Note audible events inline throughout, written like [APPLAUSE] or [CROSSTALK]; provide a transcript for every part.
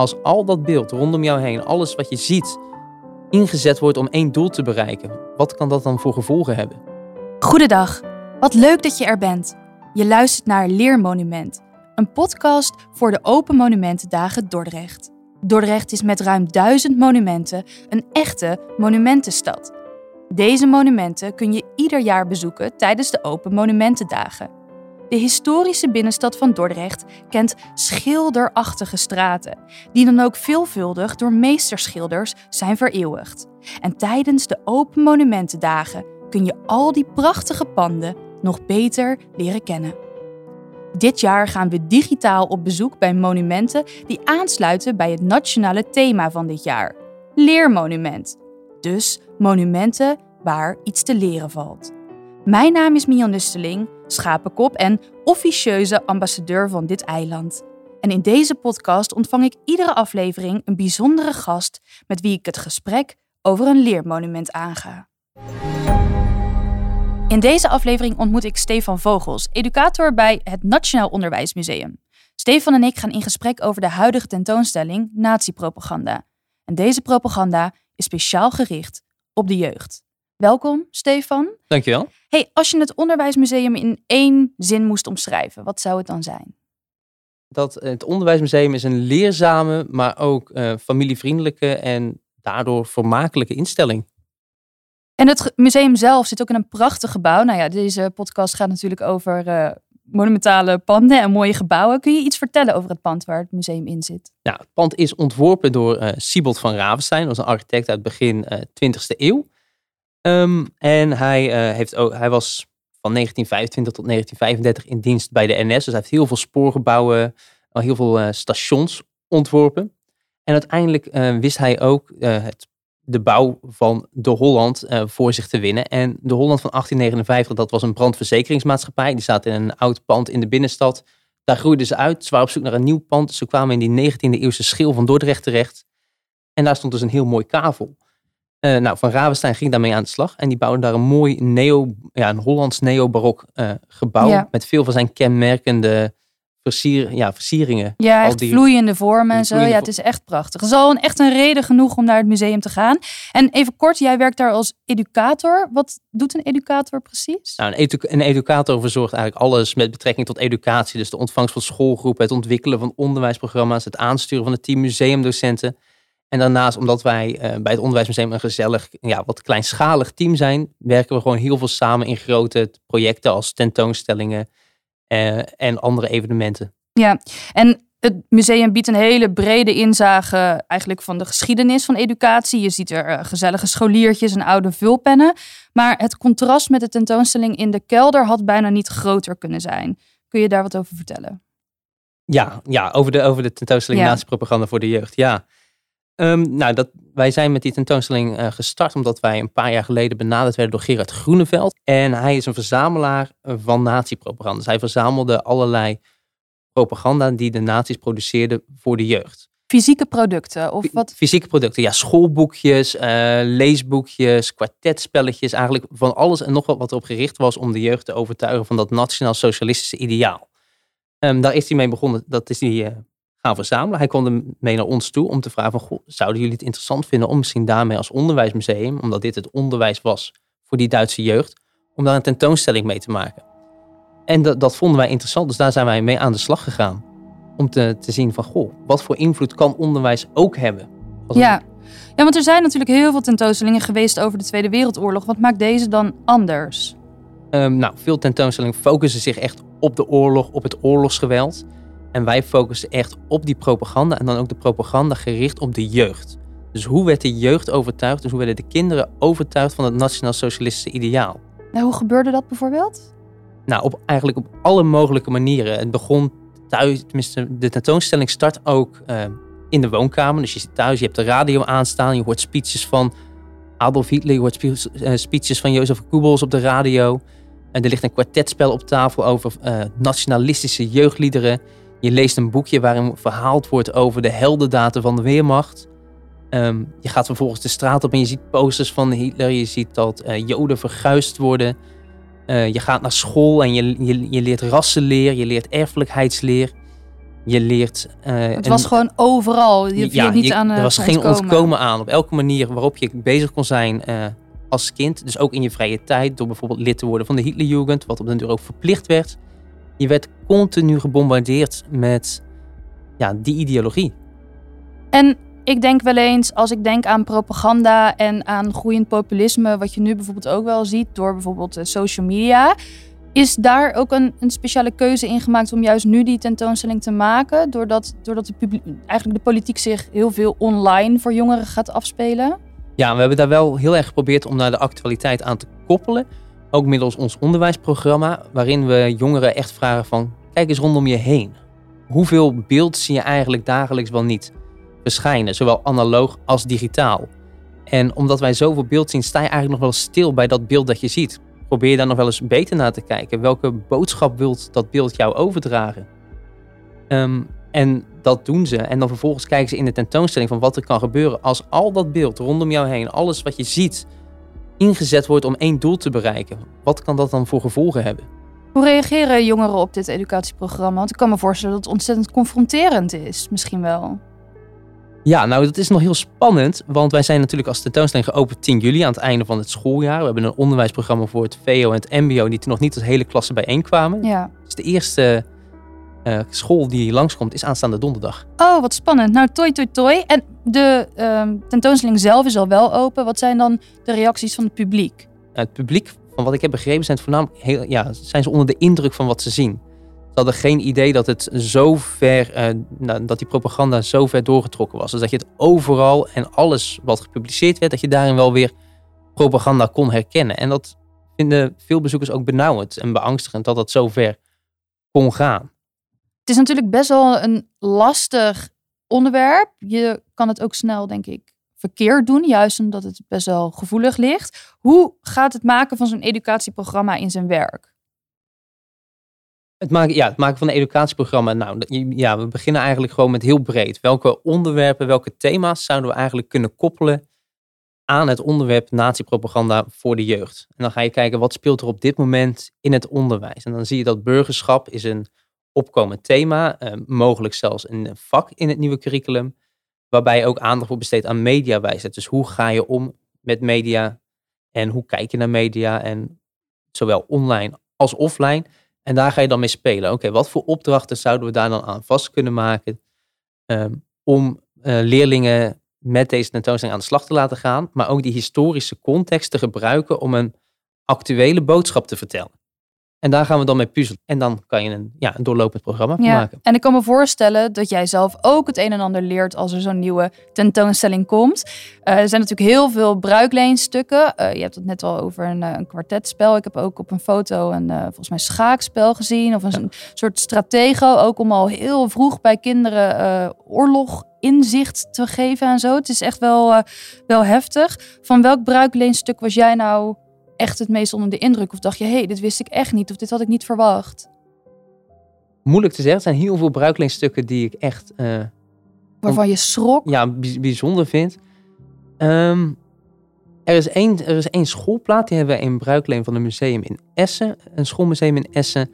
Als al dat beeld rondom jou heen, alles wat je ziet, ingezet wordt om één doel te bereiken, wat kan dat dan voor gevolgen hebben? Goedendag, wat leuk dat je er bent. Je luistert naar Leermonument, een podcast voor de Open Monumentendagen Dordrecht. Dordrecht is met ruim duizend monumenten een echte monumentenstad. Deze monumenten kun je ieder jaar bezoeken tijdens de Open Monumentendagen. De historische binnenstad van Dordrecht kent schilderachtige straten, die dan ook veelvuldig door meesterschilders zijn vereeuwigd. En tijdens de Open Monumentendagen kun je al die prachtige panden nog beter leren kennen. Dit jaar gaan we digitaal op bezoek bij monumenten die aansluiten bij het nationale thema van dit jaar: Leermonument. Dus monumenten waar iets te leren valt. Mijn naam is Mian Nusteling, schapenkop en officieuze ambassadeur van dit eiland. En in deze podcast ontvang ik iedere aflevering een bijzondere gast met wie ik het gesprek over een leermonument aanga. In deze aflevering ontmoet ik Stefan Vogels, educator bij het Nationaal Onderwijsmuseum. Stefan en ik gaan in gesprek over de huidige tentoonstelling Nazi-propaganda. En deze propaganda is speciaal gericht op de jeugd. Welkom, Stefan. Dankjewel. Hey, als je het Onderwijsmuseum in één zin moest omschrijven, wat zou het dan zijn? Dat het Onderwijsmuseum is een leerzame, maar ook uh, familievriendelijke en daardoor vermakelijke instelling. En het museum zelf zit ook in een prachtig gebouw. Nou ja, deze podcast gaat natuurlijk over uh, monumentale panden en mooie gebouwen. Kun je iets vertellen over het pand waar het museum in zit? Ja, het pand is ontworpen door uh, Siebold van Ravenstein. Dat was een architect uit begin uh, 20e eeuw. Um, en hij, heeft ook, hij was van 1925 tot 1935 in dienst bij de NS. Dus hij heeft heel veel spoorgebouwen, heel veel stations ontworpen. En uiteindelijk wist hij ook het de bouw van de Holland voor zich te winnen. En de Holland van 1859, dat was een brandverzekeringsmaatschappij. Die zaten in een oud pand in de binnenstad. Daar groeiden ze uit. Ze waren op zoek naar een nieuw pand. Ze kwamen in die 19e eeuwse schil van Dordrecht terecht. En daar stond dus een heel mooi kavel. Uh, nou, Van Ravenstein ging daarmee aan de slag. En die bouwde daar een mooi neo, ja, een Hollands neo-barok uh, gebouw. Ja. Met veel van zijn kenmerkende versier, ja, versieringen. Ja, echt die, vloeiende vormen en zo. Ja, het is echt prachtig. Het is al een, echt een reden genoeg om naar het museum te gaan. En even kort, jij werkt daar als educator. Wat doet een educator precies? Nou, een, edu een educator verzorgt eigenlijk alles met betrekking tot educatie. Dus de ontvangst van schoolgroepen, het ontwikkelen van onderwijsprogramma's, het aansturen van het team museumdocenten. En daarnaast, omdat wij uh, bij het Onderwijsmuseum een gezellig, ja, wat kleinschalig team zijn, werken we gewoon heel veel samen in grote projecten als tentoonstellingen, uh, en andere evenementen. Ja, en het museum biedt een hele brede inzage eigenlijk van de geschiedenis van educatie. Je ziet er uh, gezellige scholiertjes en oude vulpennen. Maar het contrast met de tentoonstelling in de kelder had bijna niet groter kunnen zijn. Kun je daar wat over vertellen? Ja, ja over, de, over de tentoonstelling ja. propaganda voor de jeugd. Ja. Um, nou, dat, wij zijn met die tentoonstelling uh, gestart omdat wij een paar jaar geleden benaderd werden door Gerard Groeneveld. En hij is een verzamelaar van nazi-propaganda. Dus hij verzamelde allerlei propaganda die de nazi's produceerden voor de jeugd. Fysieke producten of wat? Fysieke producten, ja. Schoolboekjes, uh, leesboekjes, kwartetspelletjes. Eigenlijk van alles en nog wat wat erop gericht was om de jeugd te overtuigen van dat nationaal-socialistische ideaal. Um, daar is hij mee begonnen. Dat is hij uh, gaan verzamelen. Hij kwam mee naar ons toe om te vragen van, goh, zouden jullie het interessant vinden om misschien daarmee als onderwijsmuseum, omdat dit het onderwijs was voor die Duitse jeugd, om daar een tentoonstelling mee te maken. En dat, dat vonden wij interessant, dus daar zijn wij mee aan de slag gegaan. Om te, te zien van, goh, wat voor invloed kan onderwijs ook hebben? Ja. ja, want er zijn natuurlijk heel veel tentoonstellingen geweest over de Tweede Wereldoorlog. Wat maakt deze dan anders? Um, nou, veel tentoonstellingen focussen zich echt op de oorlog, op het oorlogsgeweld. En wij focussen echt op die propaganda en dan ook de propaganda gericht op de jeugd. Dus hoe werd de jeugd overtuigd? Dus hoe werden de kinderen overtuigd van het nationaal-socialistische ideaal? Nou, hoe gebeurde dat bijvoorbeeld? Nou, op, eigenlijk op alle mogelijke manieren. Het begon thuis, tenminste, de tentoonstelling start ook uh, in de woonkamer. Dus je zit thuis, je hebt de radio aanstaan, je hoort speeches van Adolf Hitler, je hoort uh, speeches van Jozef Goebbels op de radio. En er ligt een kwartetspel op tafel over uh, nationalistische jeugdliederen. Je leest een boekje waarin verhaald wordt over de heldendaten van de Weermacht. Um, je gaat vervolgens de straat op en je ziet posters van Hitler. Je ziet dat uh, Joden verguisd worden. Uh, je gaat naar school en je, je, je leert rassenleer, je leert erfelijkheidsleer. Je leert. Uh, het was gewoon overal. Je ja, niet aan. Uh, er was geen ontkomen aan. Op elke manier waarop je bezig kon zijn als kind. Dus ook in je vrije tijd. Door bijvoorbeeld lid te worden van de Hitlerjugend. Wat op den duur ook verplicht werd. Je werd continu gebombardeerd met ja, die ideologie. En ik denk wel eens, als ik denk aan propaganda en aan groeiend populisme, wat je nu bijvoorbeeld ook wel ziet door bijvoorbeeld social media. Is daar ook een, een speciale keuze in gemaakt om juist nu die tentoonstelling te maken? Doordat, doordat de eigenlijk de politiek zich heel veel online voor jongeren gaat afspelen? Ja, we hebben daar wel heel erg geprobeerd om naar de actualiteit aan te koppelen. Ook middels ons onderwijsprogramma, waarin we jongeren echt vragen van... kijk eens rondom je heen. Hoeveel beeld zie je eigenlijk dagelijks wel niet verschijnen? Zowel analoog als digitaal. En omdat wij zoveel beeld zien, sta je eigenlijk nog wel stil bij dat beeld dat je ziet. Probeer daar nog wel eens beter naar te kijken. Welke boodschap wilt dat beeld jou overdragen? Um, en dat doen ze. En dan vervolgens kijken ze in de tentoonstelling van wat er kan gebeuren als al dat beeld rondom jou heen, alles wat je ziet, ingezet wordt om één doel te bereiken. Wat kan dat dan voor gevolgen hebben? Hoe reageren jongeren op dit educatieprogramma? Want ik kan me voorstellen dat het ontzettend confronterend is, misschien wel. Ja, nou dat is nog heel spannend, want wij zijn natuurlijk als tentoonstelling geopend 10 juli aan het einde van het schooljaar. We hebben een onderwijsprogramma voor het VO en het MBO die toen nog niet als hele klasse bijeenkwamen. Ja. Dus de eerste uh, school die langskomt is aanstaande donderdag. Oh, wat spannend. Nou, toi, toi, toi. En de uh, tentoonstelling zelf is al wel open. Wat zijn dan de reacties van het publiek? het publiek, van wat ik heb begrepen, zijn, het voornamelijk heel, ja, zijn ze onder de indruk van wat ze zien. Ze hadden geen idee dat het zo ver, uh, nou, dat die propaganda zo ver doorgetrokken was. Dus dat je het overal en alles wat gepubliceerd werd, dat je daarin wel weer propaganda kon herkennen. En dat vinden veel bezoekers ook benauwend en beangstigend dat dat zo ver kon gaan. Is natuurlijk best wel een lastig onderwerp. Je kan het ook snel, denk ik, verkeerd doen, juist omdat het best wel gevoelig ligt. Hoe gaat het maken van zo'n educatieprogramma in zijn werk? Het maken, ja, het maken van een educatieprogramma. Nou, ja, we beginnen eigenlijk gewoon met heel breed. Welke onderwerpen, welke thema's zouden we eigenlijk kunnen koppelen aan het onderwerp nazi-propaganda voor de jeugd? En dan ga je kijken wat speelt er op dit moment in het onderwijs. En dan zie je dat burgerschap is een opkomend thema, uh, mogelijk zelfs een vak in het nieuwe curriculum, waarbij ook aandacht wordt besteed aan mediawijsheid. Dus hoe ga je om met media en hoe kijk je naar media en zowel online als offline. En daar ga je dan mee spelen. Oké, wat voor opdrachten zouden we daar dan aan vast kunnen maken ehm, om uh, leerlingen met deze tentoonstelling aan de slag te laten gaan, maar ook die historische context te gebruiken om een actuele boodschap te vertellen. En daar gaan we dan mee puzzelen. En dan kan je een, ja, een doorlopend programma ja. maken. En ik kan me voorstellen dat jij zelf ook het een en ander leert als er zo'n nieuwe tentoonstelling komt. Uh, er zijn natuurlijk heel veel bruikleenstukken. Uh, je hebt het net al over een, eh, een kwartetspel. Ik heb ook op een foto een volgens mij schaakspel gezien. Of een soort stratego. Ook om al heel vroeg bij kinderen oorlog inzicht te geven en zo. Het is echt wel, wel heftig. Van welk bruikleenstuk was jij nou echt het meest onder de indruk? Of dacht je, hé, hey, dit wist ik echt niet of dit had ik niet verwacht? Moeilijk te zeggen. Er zijn heel veel bruikleenstukken die ik echt... Uh, Waarvan je schrok? Ja, bijzonder vind. Um, er, is één, er is één schoolplaat, die hebben we in bruikleen van een museum in Essen. Een schoolmuseum in Essen.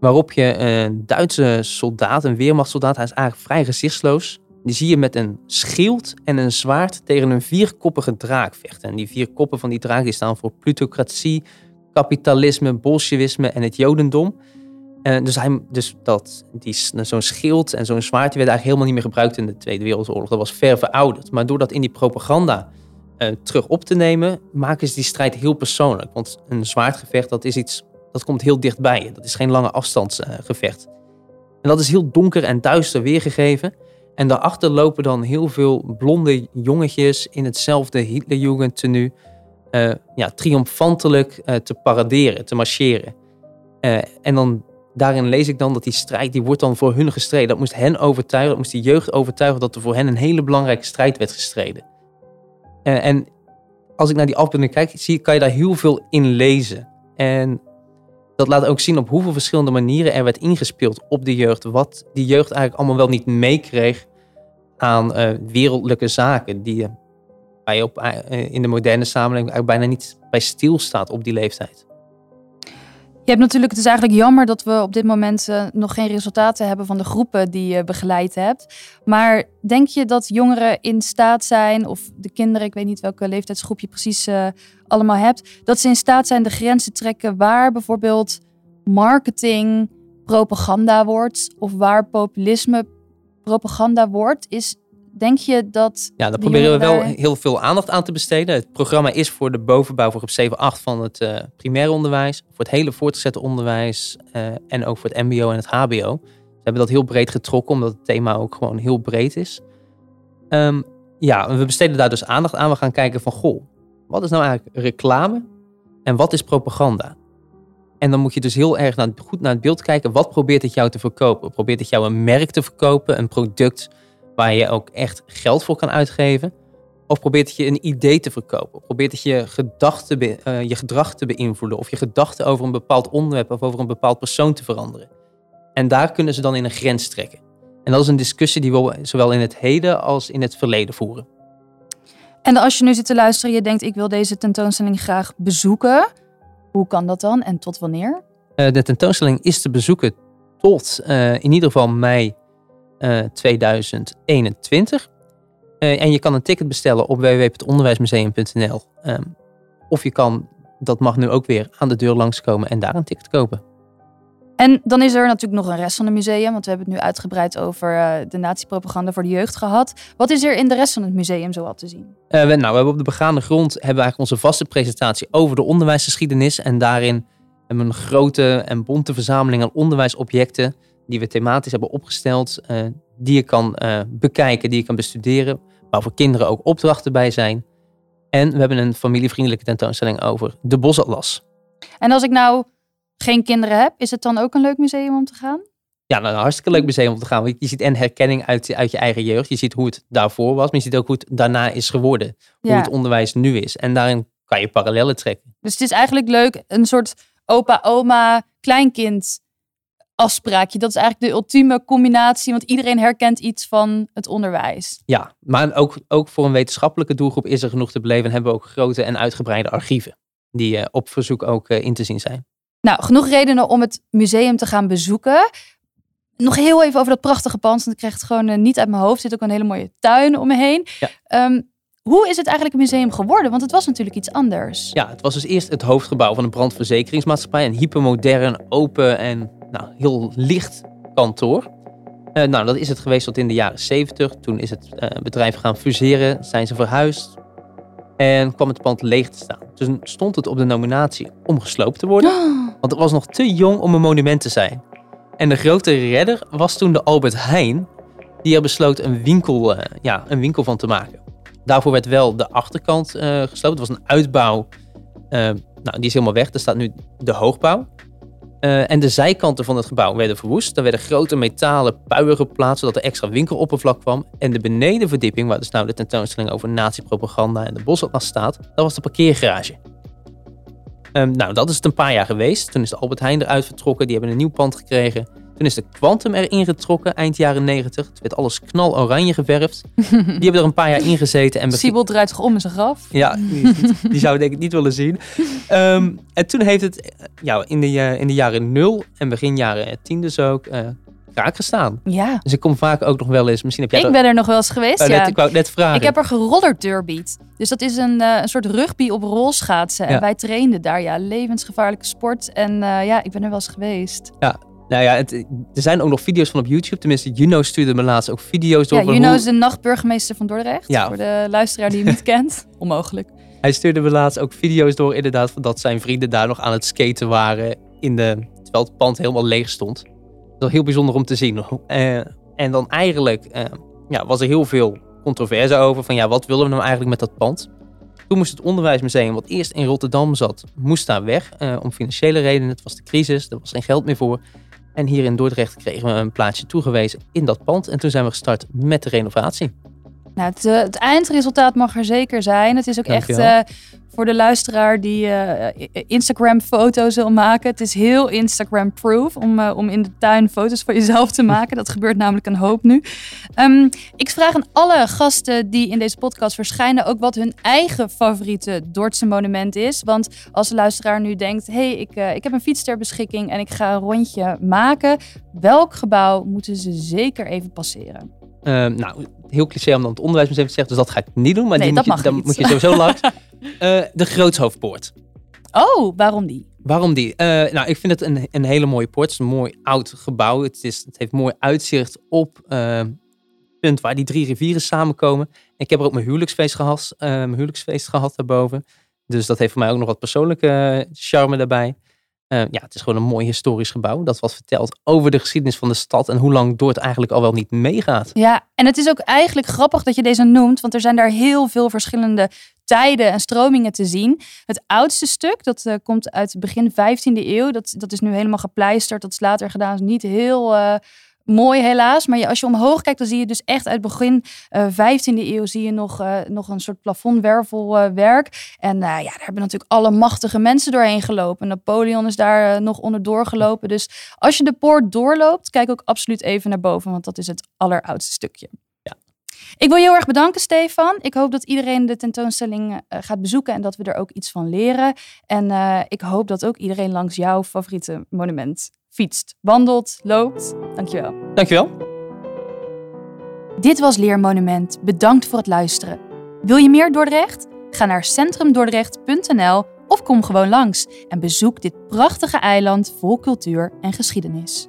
Waarop je een Duitse soldaat, een weermachtssoldaat, hij is eigenlijk vrij gezichtsloos. Die zie je met een schild en een zwaard tegen een vierkoppige draak vechten. En die vier koppen van die draak die staan voor plutocratie, kapitalisme, bolsjewisme en het jodendom. En dus hij, dus dat, die, zo'n schild en zo'n zwaard die werd eigenlijk helemaal niet meer gebruikt in de Tweede Wereldoorlog. Dat was ver verouderd. Maar door dat in die propaganda uh, terug op te nemen, maken ze die strijd heel persoonlijk. Want een zwaardgevecht, dat is iets, dat komt heel dichtbij. Dat is geen lange afstandsgevecht. En dat is heel donker en duister weergegeven. En daarachter lopen dan heel veel blonde jongetjes in hetzelfde Hitlerjugend tenue. Uh, ja, triomfantelijk uh, te paraderen, te marcheren. Uh, en dan daarin lees ik dan dat die strijd, die wordt dan voor hun gestreden. Dat moest hen overtuigen, dat moest die jeugd overtuigen dat er voor hen een hele belangrijke strijd werd gestreden. en als ik naar die afbeelding kijk, zie, kan je daar heel veel in lezen. En dat laat ook zien op hoeveel verschillende manieren er werd ingespeeld op de jeugd. Wat die jeugd eigenlijk allemaal wel niet meekreeg aan uh, wereldlijke zaken. Die, waar je op, uh, in de moderne samenleving bijna niet bij stilstaat op die leeftijd. Je hebt natuurlijk, het is eigenlijk jammer dat we op dit moment nog geen resultaten hebben van de groepen die je begeleid hebt. Maar denk je dat jongeren in staat zijn, of de kinderen, ik weet niet welke leeftijdsgroep je precies allemaal hebt, dat ze in staat zijn de grenzen te trekken waar bijvoorbeeld marketing propaganda wordt of waar populisme propaganda wordt? Is Denk je dat. Ja, daar proberen we wel heel veel aandacht aan te besteden. Het programma is voor de bovenbouw voor groep 7-8 van het uh, primair onderwijs, voor het hele voortgezet onderwijs uh, en ook voor het MBO en het HBO. We hebben dat heel breed getrokken, omdat het thema ook gewoon heel breed is. Um, ja, we besteden daar dus aandacht aan. We gaan kijken van, goh, wat is nou eigenlijk reclame en wat is propaganda? En dan moet je dus heel erg naar, goed naar het beeld kijken. Wat probeert het jou te verkopen? Probeert het jou een merk te verkopen, een product waar je ook echt geld voor kan uitgeven? Of probeert het je een idee te verkopen? Probeert het je, gedachten, uh, je gedrag te beïnvloeden? Of je gedachten over een bepaald onderwerp of over een bepaald persoon te veranderen? En daar kunnen ze dan in een grens trekken. En dat is een discussie die we zowel in het heden als in het verleden voeren. En als je nu zit te luisteren en je denkt, ik wil deze tentoonstelling graag bezoeken. Hoe kan dat dan en tot wanneer? Uh, de tentoonstelling is te bezoeken tot uh, in ieder geval mei 2021. Eh, eh, en je kan een ticket bestellen op www.onderwijsmuseum.nl. Ehm, of je kan, dat mag nu ook weer, aan de deur langskomen en daar een ticket kopen. En dan is er natuurlijk nog een rest van het museum, want we hebben het nu uitgebreid over uh, de nazi-propaganda voor de jeugd gehad. Wat is er in de rest van het museum zoal te zien? Uh, we, nou, we hebben op de begaande grond hebben we eigenlijk onze vaste presentatie over de onderwijsgeschiedenis. En daarin hebben we een grote en bonte verzameling aan onderwijsobjecten die we thematisch hebben opgesteld, uh, die je kan bekijken, die je kan bestuderen, waar voor kinderen ook opdrachten bij zijn. En we hebben een familievriendelijke tentoonstelling over de bosatlas. En als ik nou geen kinderen heb, is het dan ook een leuk museum om te gaan? Ja, nou, een hartstikke leuk museum om te gaan. Je ziet en herkenning uit, uit je eigen jeugd. Je ziet hoe het daarvoor was, maar je ziet ook hoe het daarna is geworden. Hoe het onderwijs nu is. En daarin kan je parallellen trekken. Dus het is eigenlijk leuk, een soort opa, oma, kleinkind afspraakje. Dat is eigenlijk de ultieme combinatie, want iedereen herkent iets van het onderwijs. Ja, maar ook, ook voor een wetenschappelijke doelgroep is er genoeg te beleven. En hebben we ook grote en uitgebreide archieven die uh, op verzoek ook uh, in te zien zijn. Nou, genoeg redenen om het museum te gaan bezoeken. Nog heel even over dat prachtige pand, want ik krijg het gewoon uh, niet uit mijn hoofd. Er zit ook een hele mooie tuin om me heen. Ja. Um, hoe is het eigenlijk een museum geworden? Want het was natuurlijk iets anders. Ja, het was dus eerst het hoofdgebouw van een brandverzekeringsmaatschappij. Een hypermodern, open en nou, heel licht kantoor. Uh, nou, dat is het geweest tot in de jaren 70. Toen is het uh, bedrijf gaan fuseren, zijn ze verhuisd en kwam het pand leeg te staan. Toen stond het op de nominatie om gesloopt te worden, want het was nog te jong om een monument te zijn. En de grote redder was toen de Albert Heijn, die er besloot een winkel, uh, ja, een winkel van te maken. Daarvoor werd wel de achterkant gesloopt. Het was een uitbouw. nou, die is helemaal weg. Er staat nu de hoogbouw. Uh, en de zijkanten van het gebouw werden verwoest. Er werden grote metalen puien geplaatst, zodat er extra winkeloppervlak kwam. En de benedenverdieping, waar dus nou de tentoonstelling over nazi-propaganda en de bosatlas staat, dat was de parkeergarage. Um, nou, dat is het een paar jaar geweest. Toen is de Albert Heijn eruit vertrokken. Die hebben een nieuw pand gekregen. Toen is de Quantum erin getrokken, eind jaren 90. Toen werd alles knaloranje geverfd. [LAUGHS] Die hebben er een paar jaar in gezeten. En Siebel draait zich om in zijn graf. Ja, die, die zou ik denk ik niet willen zien. Um, en toen heeft het ja, in, de, in de jaren nul en begin jaren tien dus ook uh, gestaan. Ja. Dus ik kom vaak ook nog wel eens. Misschien heb jij ik ben er nog wel eens geweest, ja. Net, ik wou net vragen. Ik heb er gerollerdurbied. Dus dat is een, uh, een soort rugby op rolschaatsen. En wij trainden daar, ja. Levensgevaarlijke sport. En uh, ja, ik ben er wel eens geweest. Ja, nou ja, het, er zijn ook nog video's van op YouTube. Tenminste, Juno stuurde me laatst ook video's door. Ja, Juno is de nachtburgemeester van Dordrecht. Ja. Voor de luisteraar die hem niet [LAUGHS] kent. Onmogelijk. Hij stuurde me laatst ook video's door, inderdaad, van dat zijn vrienden daar nog aan het skaten waren. In de, terwijl het pand helemaal leeg stond. Was heel bijzonder om te zien. Uh, [LAUGHS] en dan eigenlijk uh, ja, was er heel veel controverse over. Van ja, wat willen we nou eigenlijk met dat pand? Toen moest het onderwijsmuseum, wat eerst in Rotterdam zat, moest daar weg. Uh, om financiële redenen. Het was de crisis, er was geen geld meer voor. En hier in Dordrecht kregen we een plaatsje toegewezen in dat pand. En toen zijn we gestart met de renovatie. Nou, het, eh, het eindresultaat mag er zeker zijn. Het is ook echt eh, voor de luisteraar die eh, Instagram-foto's wil maken. Het is heel Instagram-proof om, om in de tuin foto's van jezelf te maken. Dat gebeurt namelijk een hoop nu. Ehm, ik vraag aan alle gasten die in deze podcast verschijnen ook wat hun eigen favoriete Dordtse monument is. Want als de luisteraar nu denkt, hé, hey, ik, ik heb een fiets ter beschikking en ik ga een rondje maken. Welk gebouw moeten ze zeker even passeren? Ehm, nou, heel cliché om dan het onderwijsmuseum te zeggen, dus dat ga ik niet doen. Maar Nee, die dat moet je, dan niet. moet je sowieso [LAUGHS] langs. Eh, de Grootshoofdpoort. Oh, waarom die? Waarom die? Eh, nou, ik vind het een, een hele mooie poort. Het is een mooi oud gebouw. Het, is, het heeft mooi uitzicht op eh, het punt waar die drie rivieren samenkomen. Ik heb er ook mijn huwelijksfeest gehad, eh, mijn huwelijksfeest gehad daarboven. Dus dat heeft voor mij ook nog wat persoonlijke charme daarbij. Eh, ja, het is gewoon een mooi historisch gebouw. Dat wat vertelt over de geschiedenis van de stad en hoe lang Dordt eigenlijk al wel niet meegaat. Ja, en het is ook eigenlijk grappig dat je deze noemt, want er zijn daar heel veel verschillende tijden en stromingen te zien. Het oudste stuk, dat eh, komt uit begin 15e eeuw. Dat, dat is nu helemaal gepleisterd. Dat is later gedaan. is niet heel eh, mooi helaas. Maar als je omhoog kijkt, dan zie je dus echt uit begin eh 15e eeuw zie je nog, eh, nog een soort plafondwervelwerk. en eh, ja, daar hebben natuurlijk alle machtige mensen doorheen gelopen. Napoleon is daar eh, nog onderdoor gelopen. Dus als je de poort doorloopt, kijk ook absoluut even naar boven, want dat is het alleroudste stukje. Ik wil je heel erg bedanken, Stefan. Ik hoop dat iedereen de tentoonstelling eh, gaat bezoeken en dat we er ook iets van leren. En eh, ik hoop dat ook iedereen langs jouw favoriete monument fietst, wandelt, loopt. Dankjewel. Dankjewel. Dit was Leermonument. Bedankt voor het luisteren. Wil je meer Dordrecht? Ga naar centrumdordrecht.nl of kom gewoon langs en bezoek dit prachtige eiland vol cultuur en geschiedenis.